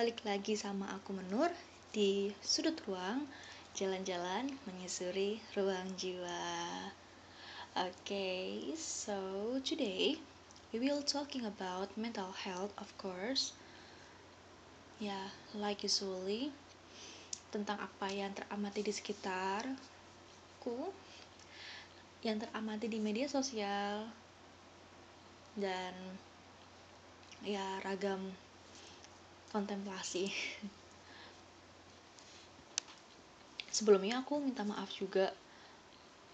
Balik lagi sama aku Menur di sudut ruang jalan-jalan menyusuri ruang jiwa. Okay, so today we will talking about mental health, of course. Ya, yeah, like usually tentang apa yang teramati di sekitarku, yang teramati di media sosial, dan ya ragam kontemplasi. Sebelumnya aku minta maaf juga.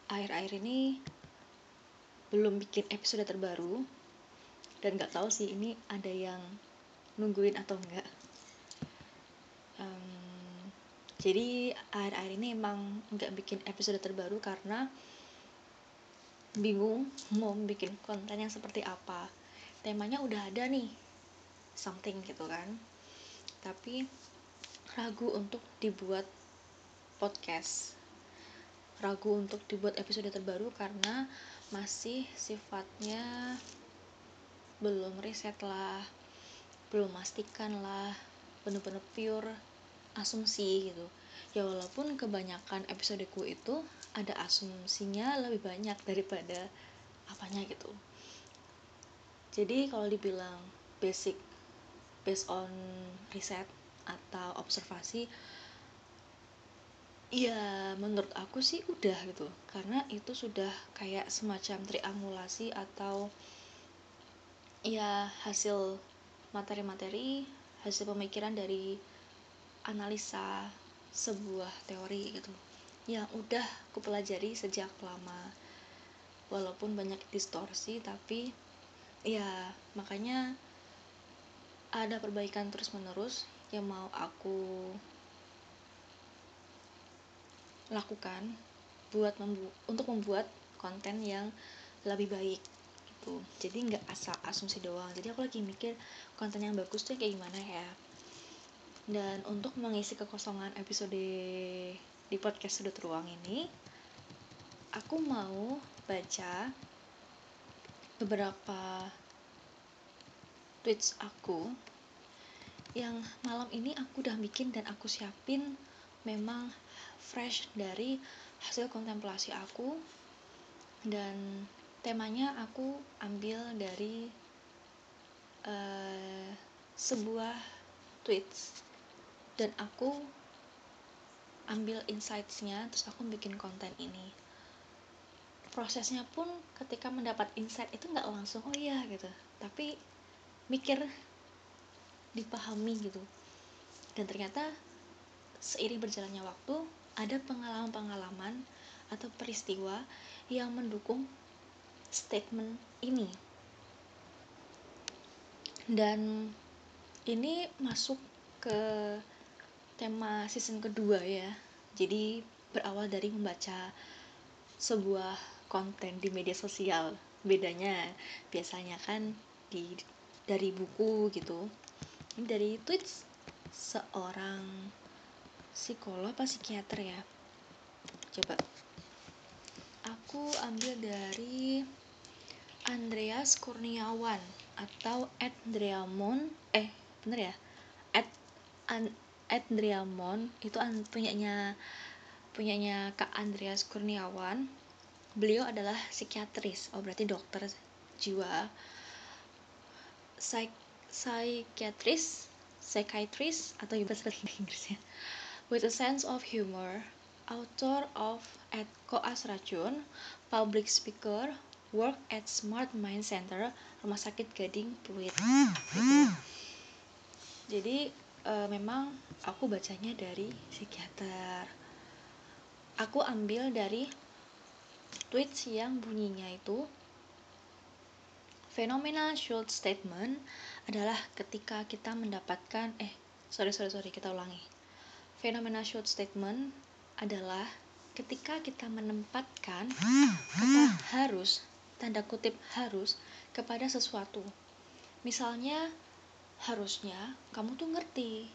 Akhir-akhir ini belum bikin episode terbaru. Dan nggak tahu sih ini ada yang nungguin atau enggak um, jadi akhir-akhir ini emang nggak bikin episode terbaru karena bingung mau bikin konten yang seperti apa. Temanya udah ada nih something gitu kan tapi ragu untuk dibuat podcast. Ragu untuk dibuat episode terbaru karena masih sifatnya belum riset lah belum pastikan lah bener-bener pure asumsi gitu. Ya walaupun kebanyakan episodeku itu ada asumsinya lebih banyak daripada apanya gitu. Jadi kalau dibilang basic based on riset atau observasi ya menurut aku sih udah gitu. Karena itu sudah kayak semacam triangulasi atau ya hasil materi-materi hasil pemikiran dari analisa sebuah teori gitu. Yang udah aku pelajari sejak lama. Walaupun banyak distorsi tapi ya makanya ada perbaikan terus menerus yang mau aku lakukan buat membu untuk membuat konten yang lebih baik gitu. Jadi nggak asal asumsi doang. Jadi aku lagi mikir konten yang bagus tuh kayak gimana ya. Dan untuk mengisi kekosongan episode di podcast sudut ruang ini aku mau baca beberapa tweets aku yang malam ini aku udah bikin dan aku siapin memang fresh dari hasil kontemplasi aku. Dan temanya aku ambil dari uh, sebuah tweets. Dan aku ambil insights-nya terus aku bikin konten ini. Prosesnya pun ketika mendapat insight itu nggak langsung oh iya gitu. Tapi mikir dipahami gitu. Dan ternyata seiring berjalannya waktu ada pengalaman-pengalaman atau peristiwa yang mendukung statement ini. Dan ini masuk ke tema season kedua ya. Jadi berawal dari membaca sebuah konten di media sosial. Bedanya biasanya kan di dari buku gitu. Ini dari tweets seorang psikolog apa psikiater ya. Coba. Aku ambil dari Andreas Kurniawan atau Andreamon eh bener ya? Ed, An, itu an, punyanya punyanya Kak Andreas Kurniawan. Beliau adalah psikiatris oh berarti dokter jiwa psikiatris psychiatrist atau bahasa Inggrisnya with a sense of humor author of at Koas Racun public speaker work at Smart Mind Center Rumah Sakit Gading Pluit jadi e, memang aku bacanya dari psikiater. Aku ambil dari tweets yang bunyinya itu fenomena short statement adalah ketika kita mendapatkan eh sorry sorry sorry kita ulangi. Fenomena short statement adalah ketika kita menempatkan kata harus tanda kutip harus kepada sesuatu. Misalnya harusnya kamu tuh ngerti.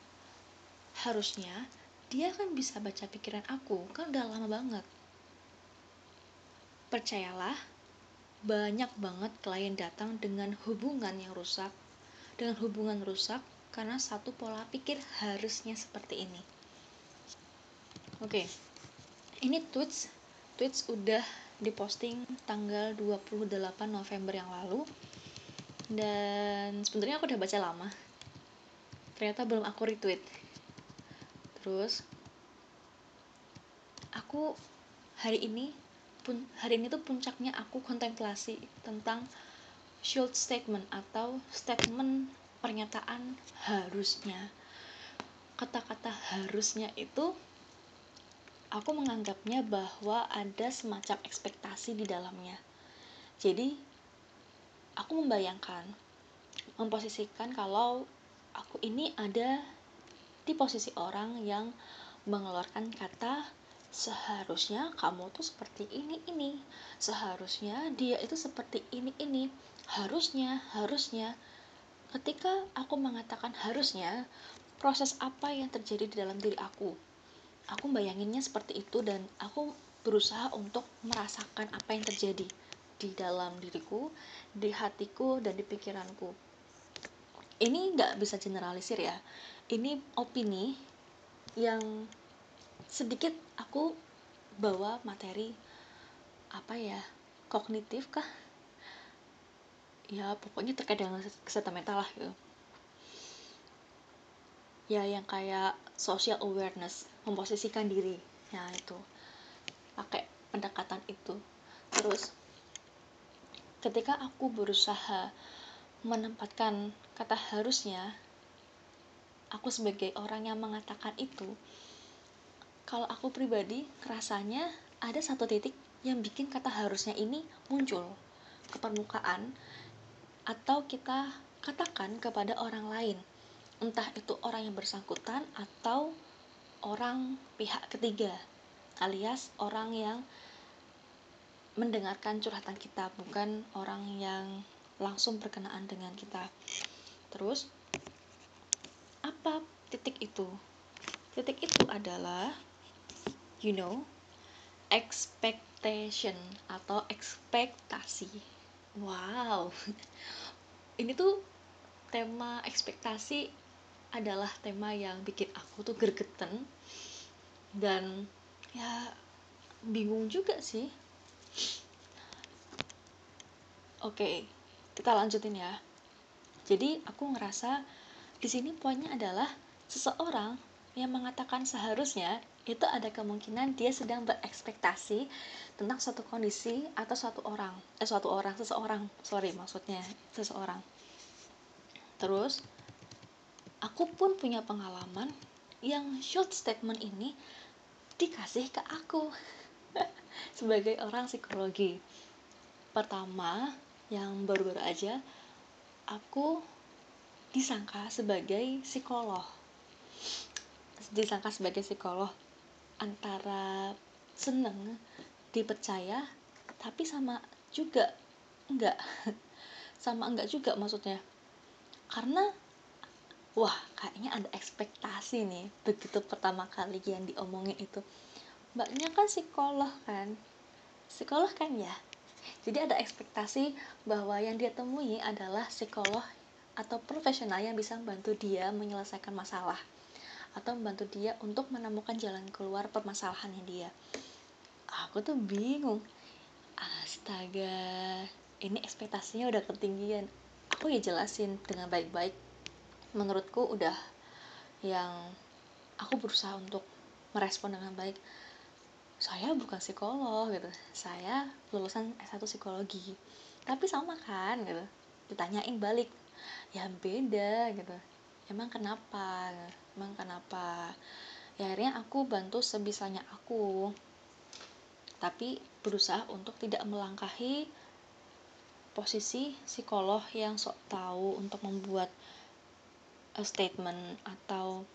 Harusnya dia kan bisa baca pikiran aku. Kan udah lama banget. Percayalah banyak banget klien datang dengan hubungan yang rusak. Dengan hubungan rusak karena satu pola pikir harusnya seperti ini. Oke ini tweets. Tweets udah diposting tanggal 28 November yang lalu. Dan sebenarnya aku udah baca lama. Ternyata belum aku retweet. Terus aku hari ini pun hari ini tuh puncaknya aku kontemplasi tentang short statement atau statement pernyataan harusnya. Kata-kata harusnya itu aku menganggapnya bahwa ada semacam ekspektasi di dalamnya. Jadi aku membayangkan memposisikan kalau aku ini ada di posisi orang yang mengeluarkan kata seharusnya kamu tuh seperti ini ini. Seharusnya dia itu seperti ini ini. Harusnya harusnya. Ketika aku mengatakan harusnya proses apa yang terjadi di dalam diri aku? Aku bayanginnya seperti itu dan aku berusaha untuk merasakan apa yang terjadi di dalam diriku di hatiku dan di pikiranku. Ini nggak bisa generalisir ya. Ini opini yang sedikit aku bawa materi apa ya kognitif kah? Ya pokoknya terkait dengan kesehatan mental lah gitu. Ya yang kayak social awareness memposisikan diri. Ya itu. Pakai pendekatan itu. Terus ketika aku berusaha menempatkan kata harusnya aku sebagai orang yang mengatakan itu kalau aku pribadi rasanya ada satu titik yang bikin kata harusnya ini muncul. Ke permukaan atau kita katakan kepada orang lain. Entah itu orang yang bersangkutan atau orang pihak ketiga alias orang yang mendengarkan curhatan kita bukan orang yang langsung berkenaan dengan kita. Terus apa titik itu? Titik itu adalah you know expectation atau ekspektasi. Wow. Ini tuh tema ekspektasi adalah tema yang bikin aku tuh gergeten dan ya bingung juga sih. Oke kita lanjutin ya. Jadi aku ngerasa di sini poinnya adalah seseorang yang mengatakan seharusnya itu ada kemungkinan dia sedang berekspektasi tentang suatu kondisi atau suatu orang. Eh suatu orang seseorang. Sorry maksudnya seseorang. Terus aku pun punya pengalaman yang short statement ini dikasih ke aku sebagai orang psikologi. Pertama yang baru-baru aja aku disangka sebagai psikolog. Disangka sebagai psikolog antara seneng dipercaya tapi sama juga enggak. Sama enggak juga maksudnya. Karena wah kayaknya ada ekspektasi nih begitu pertama kali yang diomongin itu. Mbaknya kan psikolog kan? Psikolog kan ya? Jadi ada ekspektasi bahwa yang dia temui adalah psikolog atau profesional yang bisa membantu dia menyelesaikan masalah atau membantu dia untuk menemukan jalan keluar permasalahannya dia. Aku tuh bingung. Astaga ini ekspektasinya udah ketinggian. Aku ya jelasin dengan baik-baik. Menurutku udah yang aku berusaha untuk merespon dengan baik. Saya bukan psikolog gitu. Saya lulusan S1 psikologi. Tapi sama kan gitu. Ditanyain balik. Ya beda gitu. Emang kenapa emang kenapa? Ya akhirnya aku bantu sebisanya aku. Tapi berusaha untuk tidak melangkahi posisi psikolog yang sok tahu untuk membuat a statement atau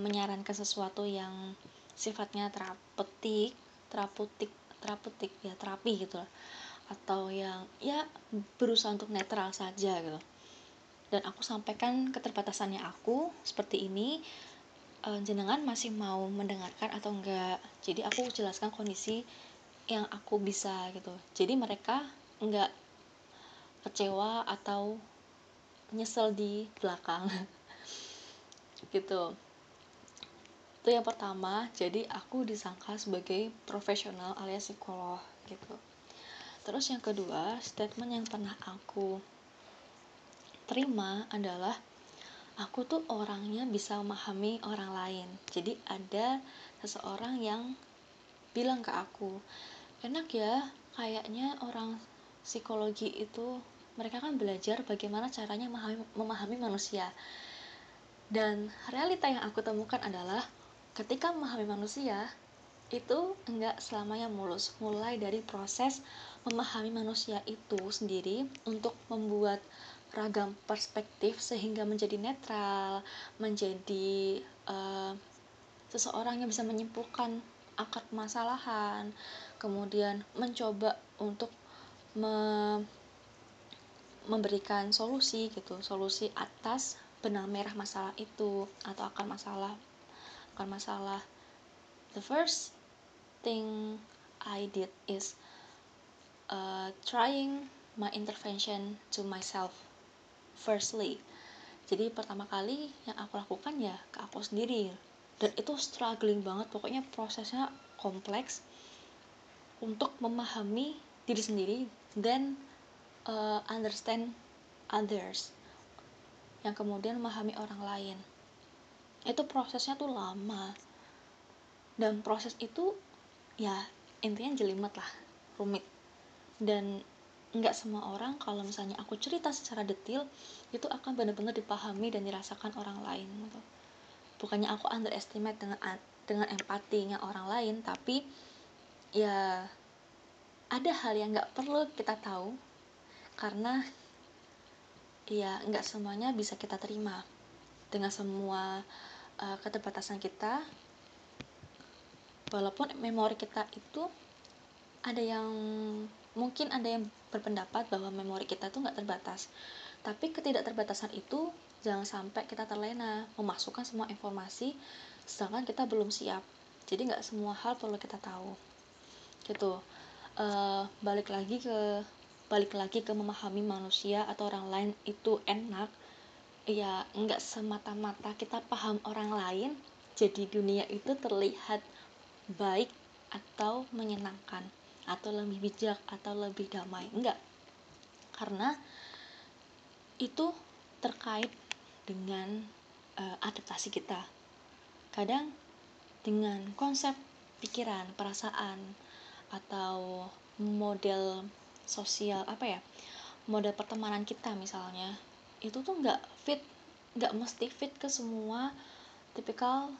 menyarankan sesuatu yang sifatnya terapeutik terapeutik terapeutik ya terapi gitu atau yang ya berusaha untuk netral saja gitu dan aku sampaikan keterbatasannya aku seperti ini uh, jenengan masih mau mendengarkan atau enggak? Jadi aku jelaskan kondisi yang aku bisa gitu. Jadi mereka enggak kecewa atau nyesel di belakang. Gitu. Itu yang pertama. Jadi aku disangka sebagai profesional alias psikolog gitu. Terus yang kedua statement yang pernah aku terima adalah aku tuh orangnya bisa memahami orang lain. Jadi ada seseorang yang bilang ke aku enak ya kayaknya orang psikologi itu mereka kan belajar bagaimana caranya memahami, memahami manusia. Dan realita yang aku temukan adalah ketika memahami manusia itu enggak selamanya mulus. Mulai dari proses memahami manusia itu sendiri untuk membuat ragam perspektif sehingga menjadi netral menjadi uh, seseorang yang bisa menyimpulkan akar permasalahan kemudian mencoba untuk me memberikan solusi gitu solusi atas benang merah masalah itu atau akar masalah akar masalah. The first thing I did is uh, trying my intervention to myself firstly jadi pertama kali yang aku lakukan ya ke aku sendiri. Dan itu struggling banget. Pokoknya prosesnya kompleks untuk memahami diri sendiri dan uh, understand others. Yang kemudian memahami orang lain. Itu prosesnya tuh lama. Dan proses itu ya intinya jelimet lah rumit. Dan nggak semua orang kalau misalnya aku cerita secara detail itu akan benar-benar dipahami dan dirasakan orang lain gitu. bukannya aku underestimate dengan dengan empatinya orang lain tapi ya ada hal yang nggak perlu kita tahu karena ya nggak semuanya bisa kita terima dengan semua uh, keterbatasan kita walaupun memori kita itu ada yang mungkin ada yang berpendapat bahwa memori kita itu nggak terbatas. Tapi ketidakterbatasan itu jangan sampai kita terlena memasukkan semua informasi sedangkan kita belum siap. Jadi nggak semua hal perlu kita tahu. Gitu. Uh, balik lagi ke balik lagi ke memahami manusia atau orang lain itu enak. Ya nggak semata-mata kita paham orang lain jadi dunia itu terlihat baik atau menyenangkan atau lebih bijak atau lebih damai. Enggak. Karena itu terkait dengan uh, adaptasi kita. Kadang dengan konsep pikiran perasaan atau model sosial apa ya model pertemanan kita misalnya itu tuh nggak fit nggak mesti fit ke semua tipikal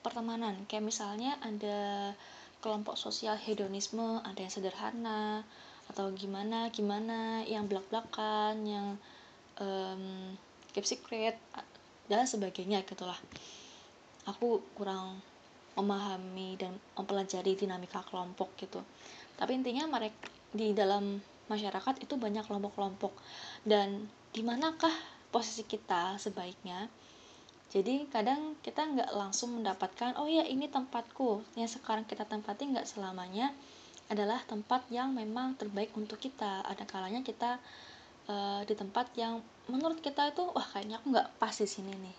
pertemanan. Kayak misalnya ada kelompok sosial hedonisme ada yang sederhana atau gimana gimana yang belak belakan yang um, keep secret dan sebagainya gitulah. Aku kurang memahami dan mempelajari dinamika kelompok gitu. Tapi intinya mereka di dalam masyarakat itu banyak kelompok-kelompok. Dan di manakah posisi kita sebaiknya jadi kadang kita nggak langsung mendapatkan oh ya ini tempatku. Yang sekarang kita tempati nggak selamanya adalah tempat yang memang terbaik untuk kita. Ada kalanya kita uh, di tempat yang menurut kita itu wah kayaknya aku nggak pas di sini nih.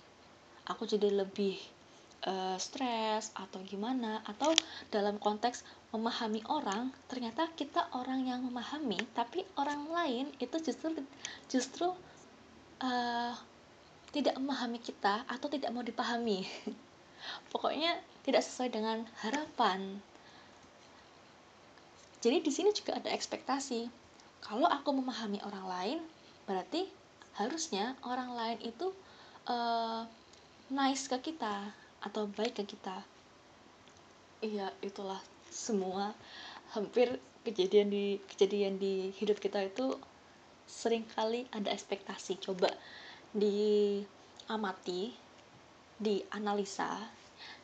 Aku jadi lebih uh, stres atau gimana? Atau dalam konteks memahami orang ternyata kita orang yang memahami tapi orang lain itu justru justru uh, tidak memahami kita atau tidak mau dipahami. Pokoknya tidak sesuai dengan harapan. Jadi di sini juga ada ekspektasi. Kalau aku memahami orang lain berarti harusnya orang lain itu uh, nice ke kita atau baik ke kita. Iya itulah semua. Hampir kejadian di kejadian di hidup kita itu sering kali ada ekspektasi. Coba diamati dianalisa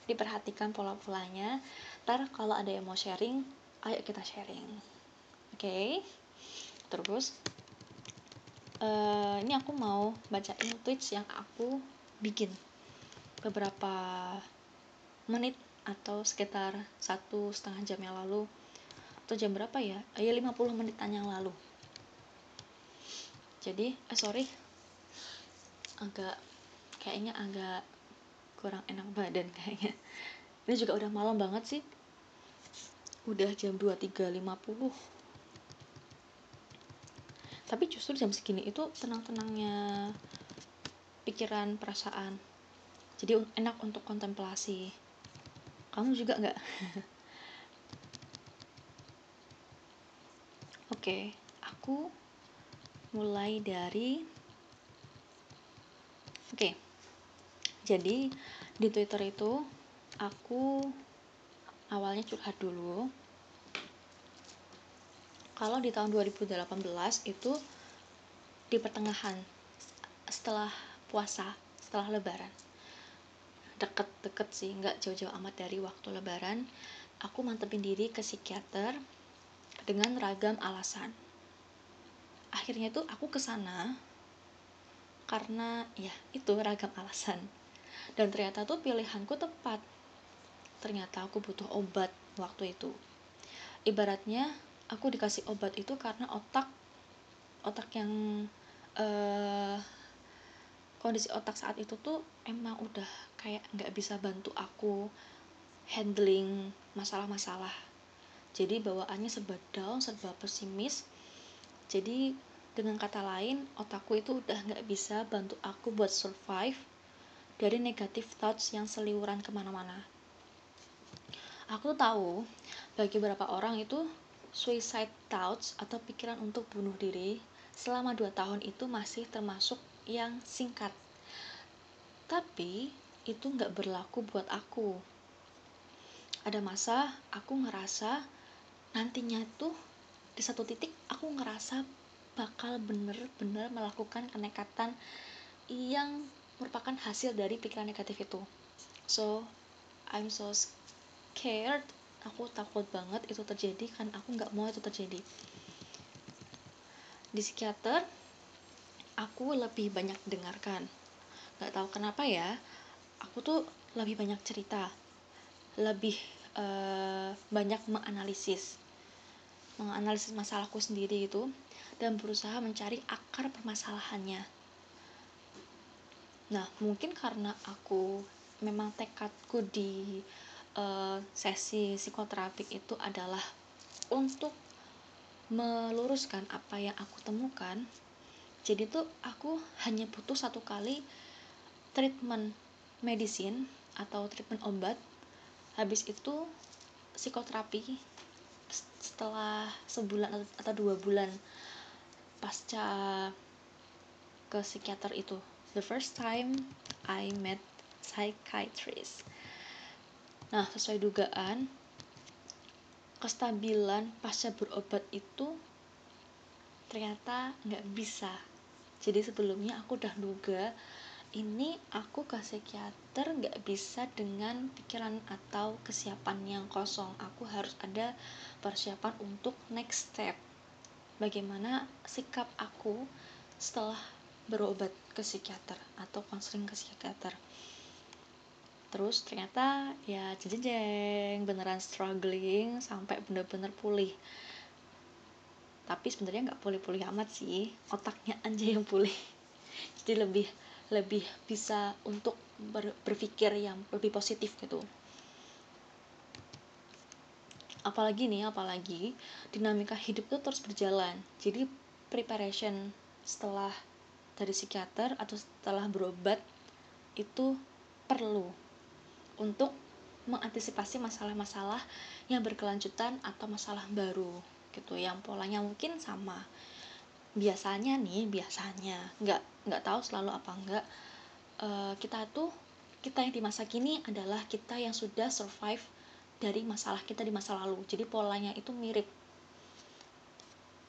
diperhatikan pola-polanya ntar kalau ada yang mau sharing ayo kita sharing oke okay? terus uh, ini aku mau bacain tweets yang aku bikin beberapa menit atau sekitar satu setengah jam yang lalu atau jam berapa ya? Ya 50 menitan yang lalu. Jadi, eh sorry, agak kayaknya agak kurang enak badan kayaknya. Ini juga udah malam banget sih. Udah jam 23.50 tapi justru jam segini itu tenang-tenangnya pikiran perasaan. Jadi enak untuk kontemplasi. Kamu juga nggak? Oke aku mulai dari oke. Jadi di twitter itu aku awalnya curhat dulu. Kalau di tahun 2018 itu di pertengahan setelah puasa setelah lebaran. Deket-deket sih nggak jauh-jauh amat dari waktu lebaran aku mantepin diri ke psikiater dengan ragam alasan. Akhirnya tuh aku ke sana karena ya itu ragam alasan. Dan ternyata tuh pilihanku tepat. Ternyata aku butuh obat waktu itu. Ibaratnya aku dikasih obat itu karena otak otak yang uh, kondisi otak saat itu tuh emang udah kayak nggak bisa bantu aku handling masalah-masalah. Jadi bawaannya serba down serba pesimis. Jadi dengan kata lain otakku itu udah nggak bisa bantu aku buat survive dari negative thoughts yang seliuran ke mana-mana aku tuh tahu bagi beberapa orang itu suicide thoughts atau pikiran untuk bunuh diri selama 2 tahun itu masih termasuk yang singkat. Tapi itu nggak berlaku buat aku. Ada masa aku ngerasa nantinya tuh di satu titik aku ngerasa bakal bener-bener melakukan kenekatan yang merupakan hasil dari pikiran negatif itu. So, I'm so scared. Aku takut banget itu terjadi kan aku nggak mau itu terjadi. Di psikiater aku lebih banyak dengarkan. Nggak tahu kenapa ya aku tuh lebih banyak cerita. Lebih uh, banyak menganalisis. Menganalisis masalahku sendiri itu dan berusaha mencari akar permasalahannya. Nah mungkin karena aku memang tekadku di uh, sesi psikoterapi itu adalah untuk meluruskan apa yang aku temukan jadi tuh aku hanya butuh satu kali treatment medicine atau treatment obat. Habis itu psikoterapi setelah sebulan atau dua bulan pasca ke psikiater itu the first time I met psychiatrist Nah, sesuai dugaan, kestabilan pasca berobat itu ternyata nggak bisa. Jadi sebelumnya aku udah duga ini aku ke psikiater nggak bisa dengan pikiran atau kesiapan yang kosong. Aku harus ada persiapan untuk next step. Bagaimana sikap aku setelah berobat ke psikiater atau konseling ke psikiater. Terus ternyata ya jeng beneran struggling sampai bener-bener pulih. Tapi sebenarnya nggak pulih-pulih amat sih otaknya aja yang pulih. Jadi lebih lebih bisa untuk ber, berpikir yang lebih positif gitu apalagi nih apalagi dinamika hidup itu terus berjalan. Jadi preparation setelah dari psikiater atau setelah berobat itu perlu untuk mengantisipasi masalah-masalah yang berkelanjutan atau masalah baru gitu. Yang polanya mungkin sama. Biasanya nih biasanya. Nggak nggak tahu selalu apa enggak uh, kita tuh kita yang di masa kini adalah kita yang sudah survive dari masalah kita di masa lalu. Jadi polanya itu mirip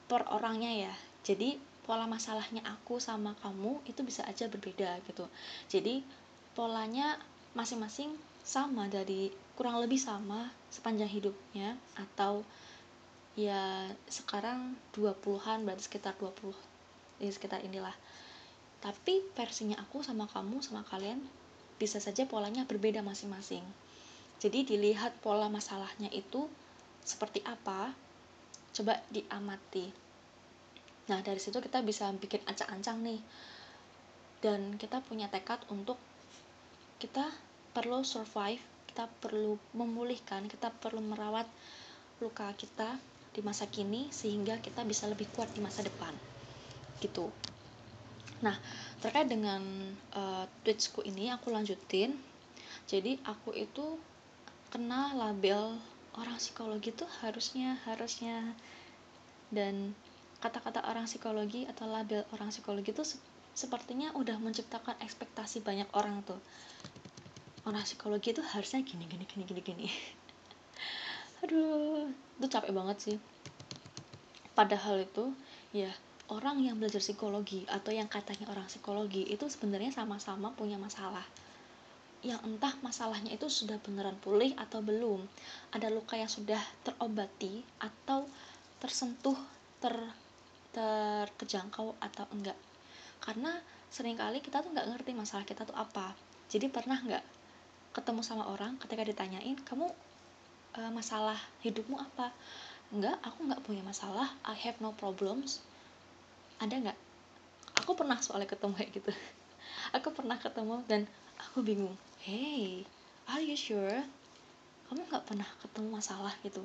per orangnya ya. Jadi pola masalahnya aku sama kamu itu bisa aja berbeda gitu. Jadi polanya masing-masing sama dari kurang lebih sama sepanjang hidupnya atau ya sekarang 20-an berarti sekitar 20 ya sekitar inilah. Tapi versinya aku sama kamu sama kalian bisa saja polanya berbeda masing-masing jadi dilihat pola masalahnya itu seperti apa coba diamati. Nah dari situ kita bisa bikin ancang-ancang nih. Dan kita punya tekad untuk kita perlu survive kita perlu memulihkan kita perlu merawat luka kita di masa kini sehingga kita bisa lebih kuat di masa depan. Gitu. Nah terkait dengan uh, tweetsku ini aku lanjutin. Jadi aku itu kena label orang psikologi tuh harusnya harusnya. Dan kata-kata orang psikologi atau label orang psikologi itu sepertinya udah menciptakan ekspektasi banyak orang tuh. Orang psikologi itu harusnya gini gini gini gini gini. Aduh itu capek banget sih. Padahal itu ya orang yang belajar psikologi atau yang katanya orang psikologi itu sebenarnya sama-sama punya masalah yang entah masalahnya itu sudah beneran pulih atau belum. Ada luka yang sudah terobati atau tersentuh ter terjangkau atau enggak. Karena sering kali kita tuh nggak ngerti masalah kita tuh apa. Jadi pernah nggak ketemu sama orang ketika ditanyain kamu uh, masalah hidupmu apa? Enggak aku nggak punya masalah. I have no problems. Ada nggak aku pernah soalnya ketemu kayak gitu. Aku pernah ketemu dan aku bingung hey are you sure? Kamu nggak pernah ketemu masalah gitu?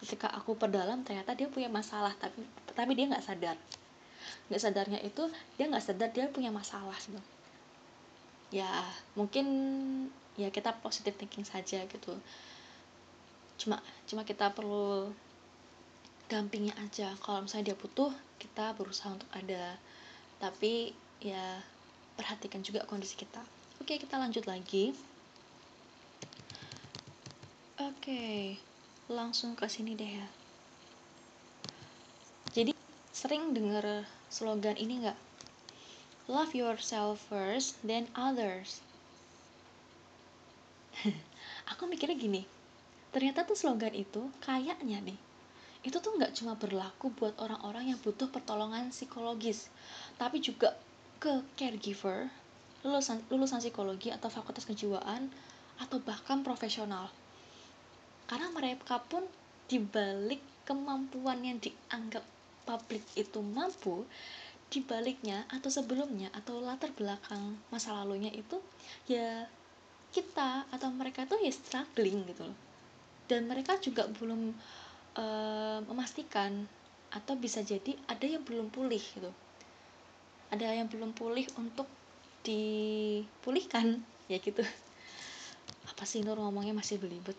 Ketika aku perdalam ternyata dia punya masalah tapi tapi dia nggak sadar. Nggak sadarnya itu dia nggak sadar dia punya masalah gitu. Ya mungkin ya kita positive thinking saja gitu. Cuma cuma kita perlu dampingnya aja. Kalau misalnya dia butuh kita berusaha untuk ada. Tapi ya perhatikan juga kondisi kita oke kita lanjut lagi. Oke langsung ke sini deh ya. Jadi sering dengar slogan ini nggak? Love yourself first then others. Aku mikirnya gini ternyata tuh slogan itu kayaknya nih itu tuh nggak cuma berlaku buat orang-orang yang butuh pertolongan psikologis tapi juga ke caregiver lulusan lulusan psikologi atau fakultas kejiwaan atau bahkan profesional. Karena mereka pun dibalik kemampuan yang dianggap publik itu mampu dibaliknya atau sebelumnya atau latar belakang masa lalunya itu ya kita atau mereka tuh ya struggling gitu loh. Dan mereka juga belum uh, memastikan atau bisa jadi ada yang belum pulih gitu. Ada yang belum pulih untuk dipulihkan. Ya gitu. Apa sih Nur ngomongnya masih belibet?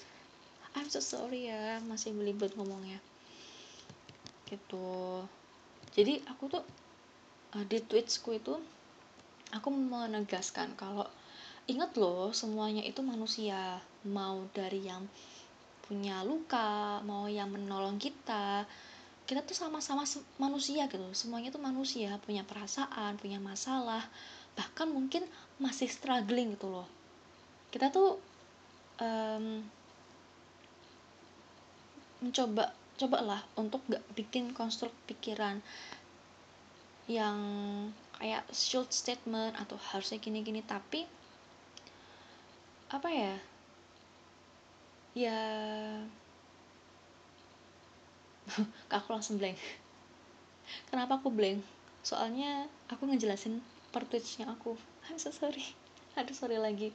I'm so sorry ya masih belibet ngomongnya. Gitu. Jadi aku tuh uh, di tweetsku itu aku menegaskan kalau ingat loh semuanya itu manusia. Mau dari yang punya luka mau yang menolong kita. Kita tuh sama-sama manusia gitu. Semuanya tuh manusia punya perasaan punya masalah bahkan mungkin masih struggling gitu loh. Kita tuh um, mencoba cobalah untuk gak bikin konstruk pikiran yang kayak short statement atau harusnya gini-gini. Tapi apa ya? Ya aku langsung blank. Kenapa aku blank? Soalnya aku ngejelasin per tweetsnya aku. I'm so sorry. Aduh sorry lagi.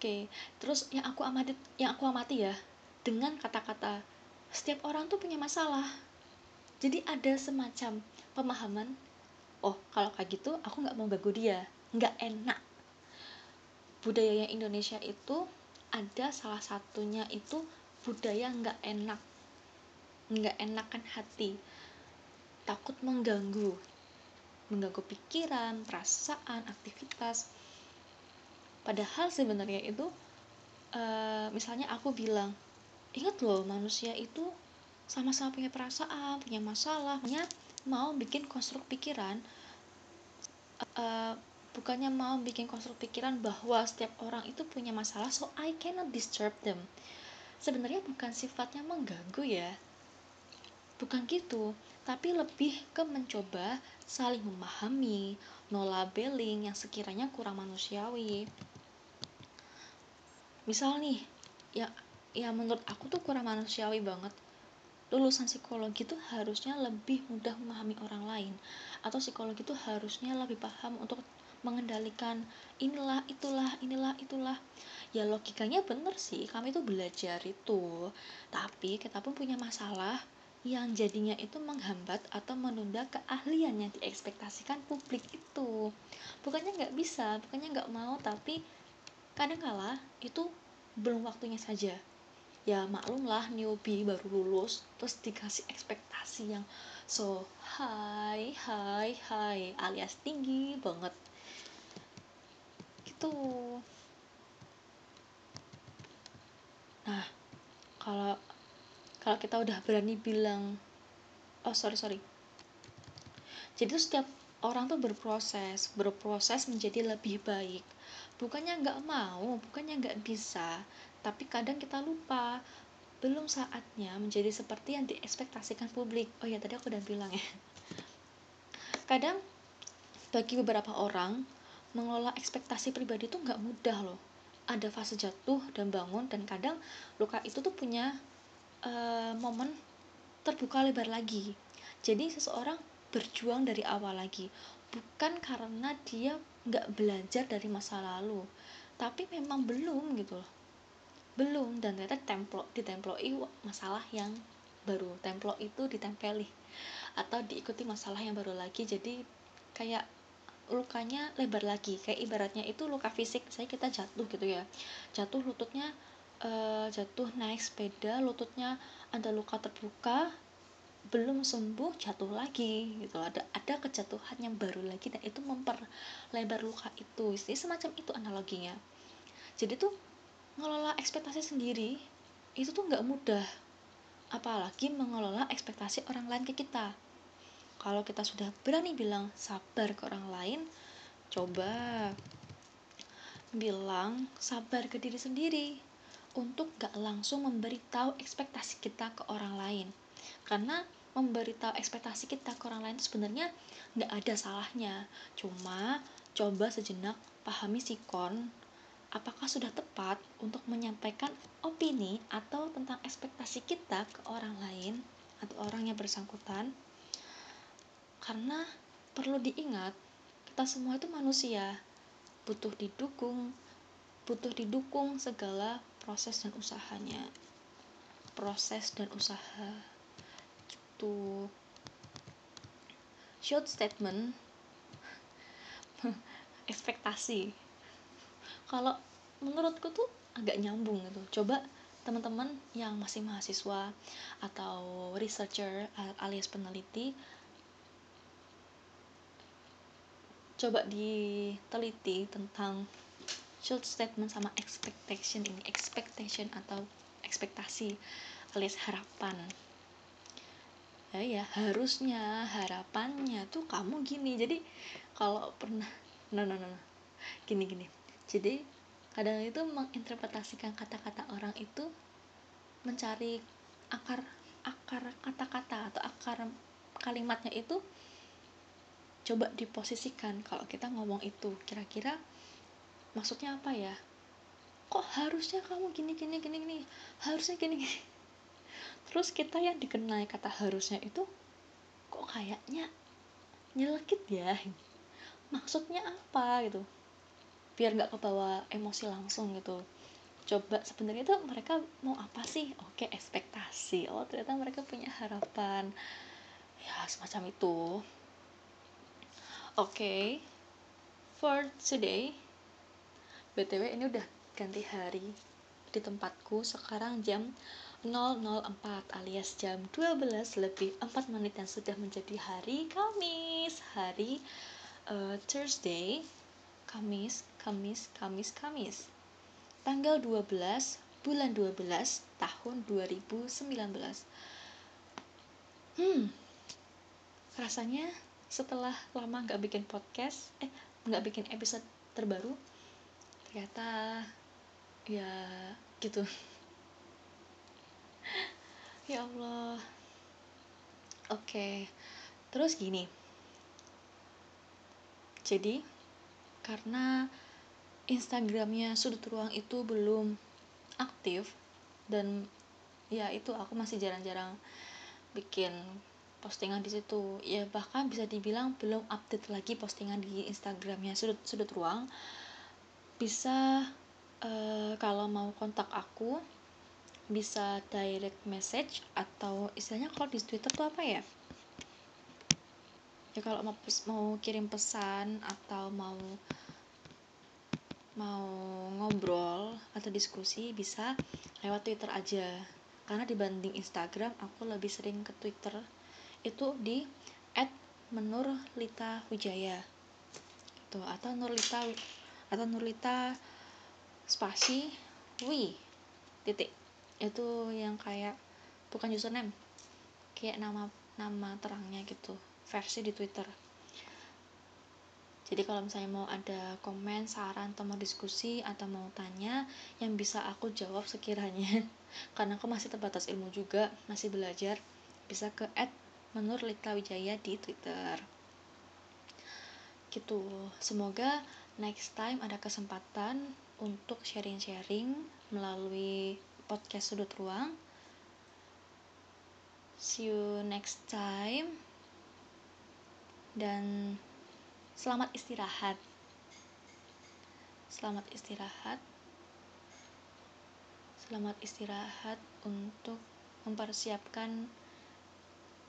Oke terus yang aku amati yang aku amati ya dengan kata-kata setiap orang tuh punya masalah. Jadi ada semacam pemahaman oh kalau kayak gitu aku nggak mau ganggu dia nggak enak. Budayanya Indonesia itu ada salah satunya itu budaya nggak enak. Nggak enakan hati. Takut mengganggu mengganggu pikiran perasaan aktivitas. Padahal sebenarnya itu uh, misalnya aku bilang ingat loh manusia itu sama-sama punya perasaan punya masalah punya mau bikin konstruk pikiran. Uh, bukannya mau bikin konstruk pikiran bahwa setiap orang itu punya masalah so I cannot disturb them. Sebenarnya bukan sifatnya mengganggu ya. Bukan gitu tapi lebih ke mencoba saling memahami no labeling yang sekiranya kurang manusiawi. Misal nih ya ya menurut aku tuh kurang manusiawi banget. Lulusan psikologi itu harusnya lebih mudah memahami orang lain atau psikologi itu harusnya lebih paham untuk mengendalikan inilah itulah inilah itulah. Ya logikanya bener sih kami itu belajar itu. Tapi kita pun punya masalah yang jadinya itu menghambat atau menunda keahlian yang diekspektasikan publik itu. Bukannya nggak bisa bukannya nggak mau tapi kadang kala itu belum waktunya saja. Ya maklum lah newbie baru lulus terus dikasih ekspektasi yang so high high high alias tinggi banget. Gitu. Nah kalau kalau kita udah berani bilang oh sorry sorry. Jadi tuh setiap orang tuh berproses berproses menjadi lebih baik. Bukannya nggak mau bukannya nggak bisa tapi kadang kita lupa. Belum saatnya menjadi seperti yang diekspektasikan publik. Oh ya tadi aku udah bilang ya. Kadang bagi beberapa orang mengelola ekspektasi pribadi itu nggak mudah loh. Ada fase jatuh dan bangun dan kadang luka itu tuh punya uh, momen terbuka lebar lagi. Jadi seseorang berjuang dari awal lagi bukan karena dia nggak belajar dari masa lalu tapi memang belum gitu loh. Belum dan ternyata templo ditemploi masalah yang baru. Templo itu ditempeli atau diikuti masalah yang baru lagi. Jadi kayak lukanya lebar lagi. Kayak ibaratnya itu luka fisik. Saya kita jatuh gitu ya. Jatuh lututnya uh, jatuh naik sepeda lututnya ada luka terbuka belum sembuh jatuh lagi gitu. Ada ada kejatuhan yang baru lagi dan itu memperlebar luka itu. Jadi semacam itu analoginya. Jadi tuh ngelola ekspektasi sendiri itu tuh nggak mudah. Apalagi mengelola ekspektasi orang lain ke kita. Kalau kita sudah berani bilang sabar ke orang lain coba bilang sabar ke diri sendiri untuk gak langsung memberitahu ekspektasi kita ke orang lain. Karena memberitahu ekspektasi kita ke orang lain sebenarnya nggak ada salahnya. Cuma coba sejenak pahami sikon apakah sudah tepat untuk menyampaikan opini atau tentang ekspektasi kita ke orang lain atau orang yang bersangkutan? Karena perlu diingat kita semua itu manusia. Butuh didukung butuh didukung segala proses dan usahanya. Proses dan usaha. Gitu. Short statement. Ekspektasi. Kalau menurutku tuh agak nyambung gitu. Coba teman-teman yang masih mahasiswa atau researcher alias peneliti coba diteliti tentang short statement sama expectation ini. Expectation atau ekspektasi alias harapan. Ya ya harusnya harapannya tuh kamu gini. Jadi kalau pernah no no no, no. gini gini. Jadi kadang itu menginterpretasikan kata-kata orang itu mencari akar akar kata-kata atau akar kalimatnya itu coba diposisikan kalau kita ngomong itu. Kira-kira maksudnya apa ya? Kok harusnya kamu gini gini gini gini? Harusnya gini gini. Terus kita yang dikenai kata harusnya itu kok kayaknya nyelekit ya? Maksudnya apa gitu? Biar nggak kebawa emosi langsung gitu. Coba sebenarnya itu mereka mau apa sih? Oke ekspektasi. Oh ternyata mereka punya harapan. Ya semacam itu. Oke, okay. for today, btw ini udah ganti hari di tempatku. Sekarang jam 004 alias jam 12 lebih 4 menit yang sudah menjadi hari Kamis. Hari uh, Thursday Kamis Kamis Kamis Kamis. Tanggal 12 bulan 12 tahun 2019 hmm rasanya setelah lama nggak bikin podcast eh nggak bikin episode terbaru ternyata ya gitu. Ya Allah. Oke terus gini. Jadi karena Instagramnya sudut ruang itu belum aktif dan ya itu aku masih jarang-jarang bikin postingan di situ. Ya bahkan bisa dibilang belum update lagi postingan di Instagramnya sudut sudut ruang bisa uh, kalau mau kontak aku bisa direct message atau istilahnya kalau di Twitter tuh apa ya? Ya kalau mau mau kirim pesan atau mau mau ngobrol atau diskusi bisa lewat Twitter aja. Karena dibanding Instagram aku lebih sering ke Twitter. Itu di @menurlita_wijaya gitu atau Nurlita atau Nurlita spasi? Wi titik. Itu yang kayak bukan username kayak nama nama terangnya gitu. Versi di Twitter. Jadi kalau misalnya mau ada komen, saran, atau mau diskusi, atau mau tanya yang bisa aku jawab sekiranya. Karena aku masih terbatas ilmu juga, masih belajar bisa ke Menur Lita Wijaya di Twitter. Gitu. Semoga next time ada kesempatan untuk sharing-sharing melalui podcast Sudut Ruang. See you next time. Dan selamat istirahat. Selamat istirahat. Selamat istirahat untuk mempersiapkan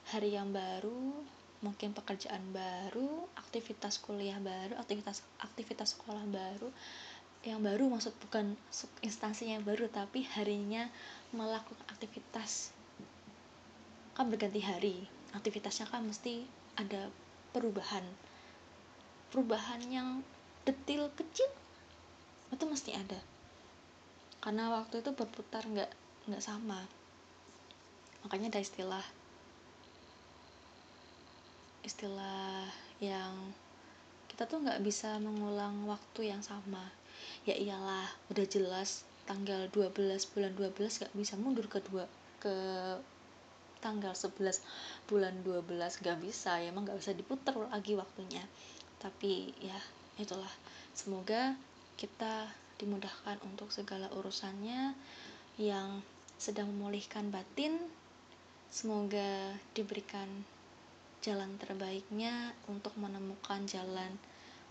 hari yang baru, mungkin pekerjaan baru, aktivitas kuliah baru, aktivitas aktivitas sekolah baru. Yang baru maksud bukan instansinya baru tapi harinya melakukan aktivitas. Kan berganti hari aktivitasnya kan mesti ada perubahan. Perubahan yang detil kecil itu mesti ada. Karena waktu itu berputar nggak nggak sama. Makanya ada istilah istilah yang kita tuh nggak bisa mengulang waktu yang sama. Ya iyalah udah jelas tanggal 12 bulan 12 nggak bisa mundur ke dua ke tanggal 11 bulan 12 nggak bisa ya emang nggak bisa diputar lagi waktunya. Tapi ya itulah. Semoga kita dimudahkan untuk segala urusannya yang sedang memulihkan batin. Semoga diberikan jalan terbaiknya untuk menemukan jalan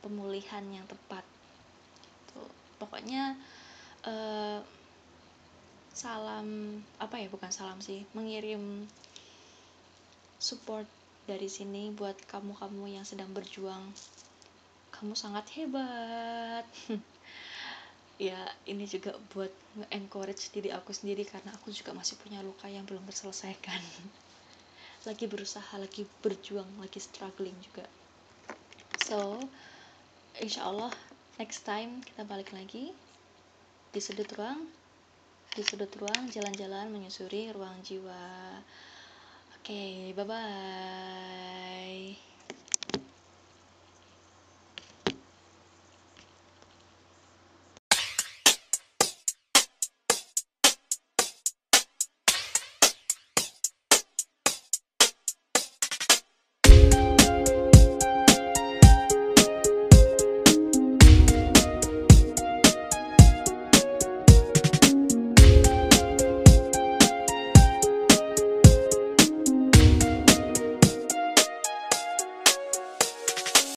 pemulihan yang tepat. Tuh pokoknya uh, salam apa ya bukan salam sih mengirim support dari sini buat kamu-kamu yang sedang berjuang. Kamu sangat hebat. Ya ini juga buat nge-encourage diri aku sendiri karena aku juga masih punya luka yang belum terselesaikan lagi berusaha lagi berjuang lagi struggling juga. So insya Allah next time kita balik lagi di sudut ruang di sudut ruang jalan-jalan menyusuri ruang jiwa. Oke okay, bye bye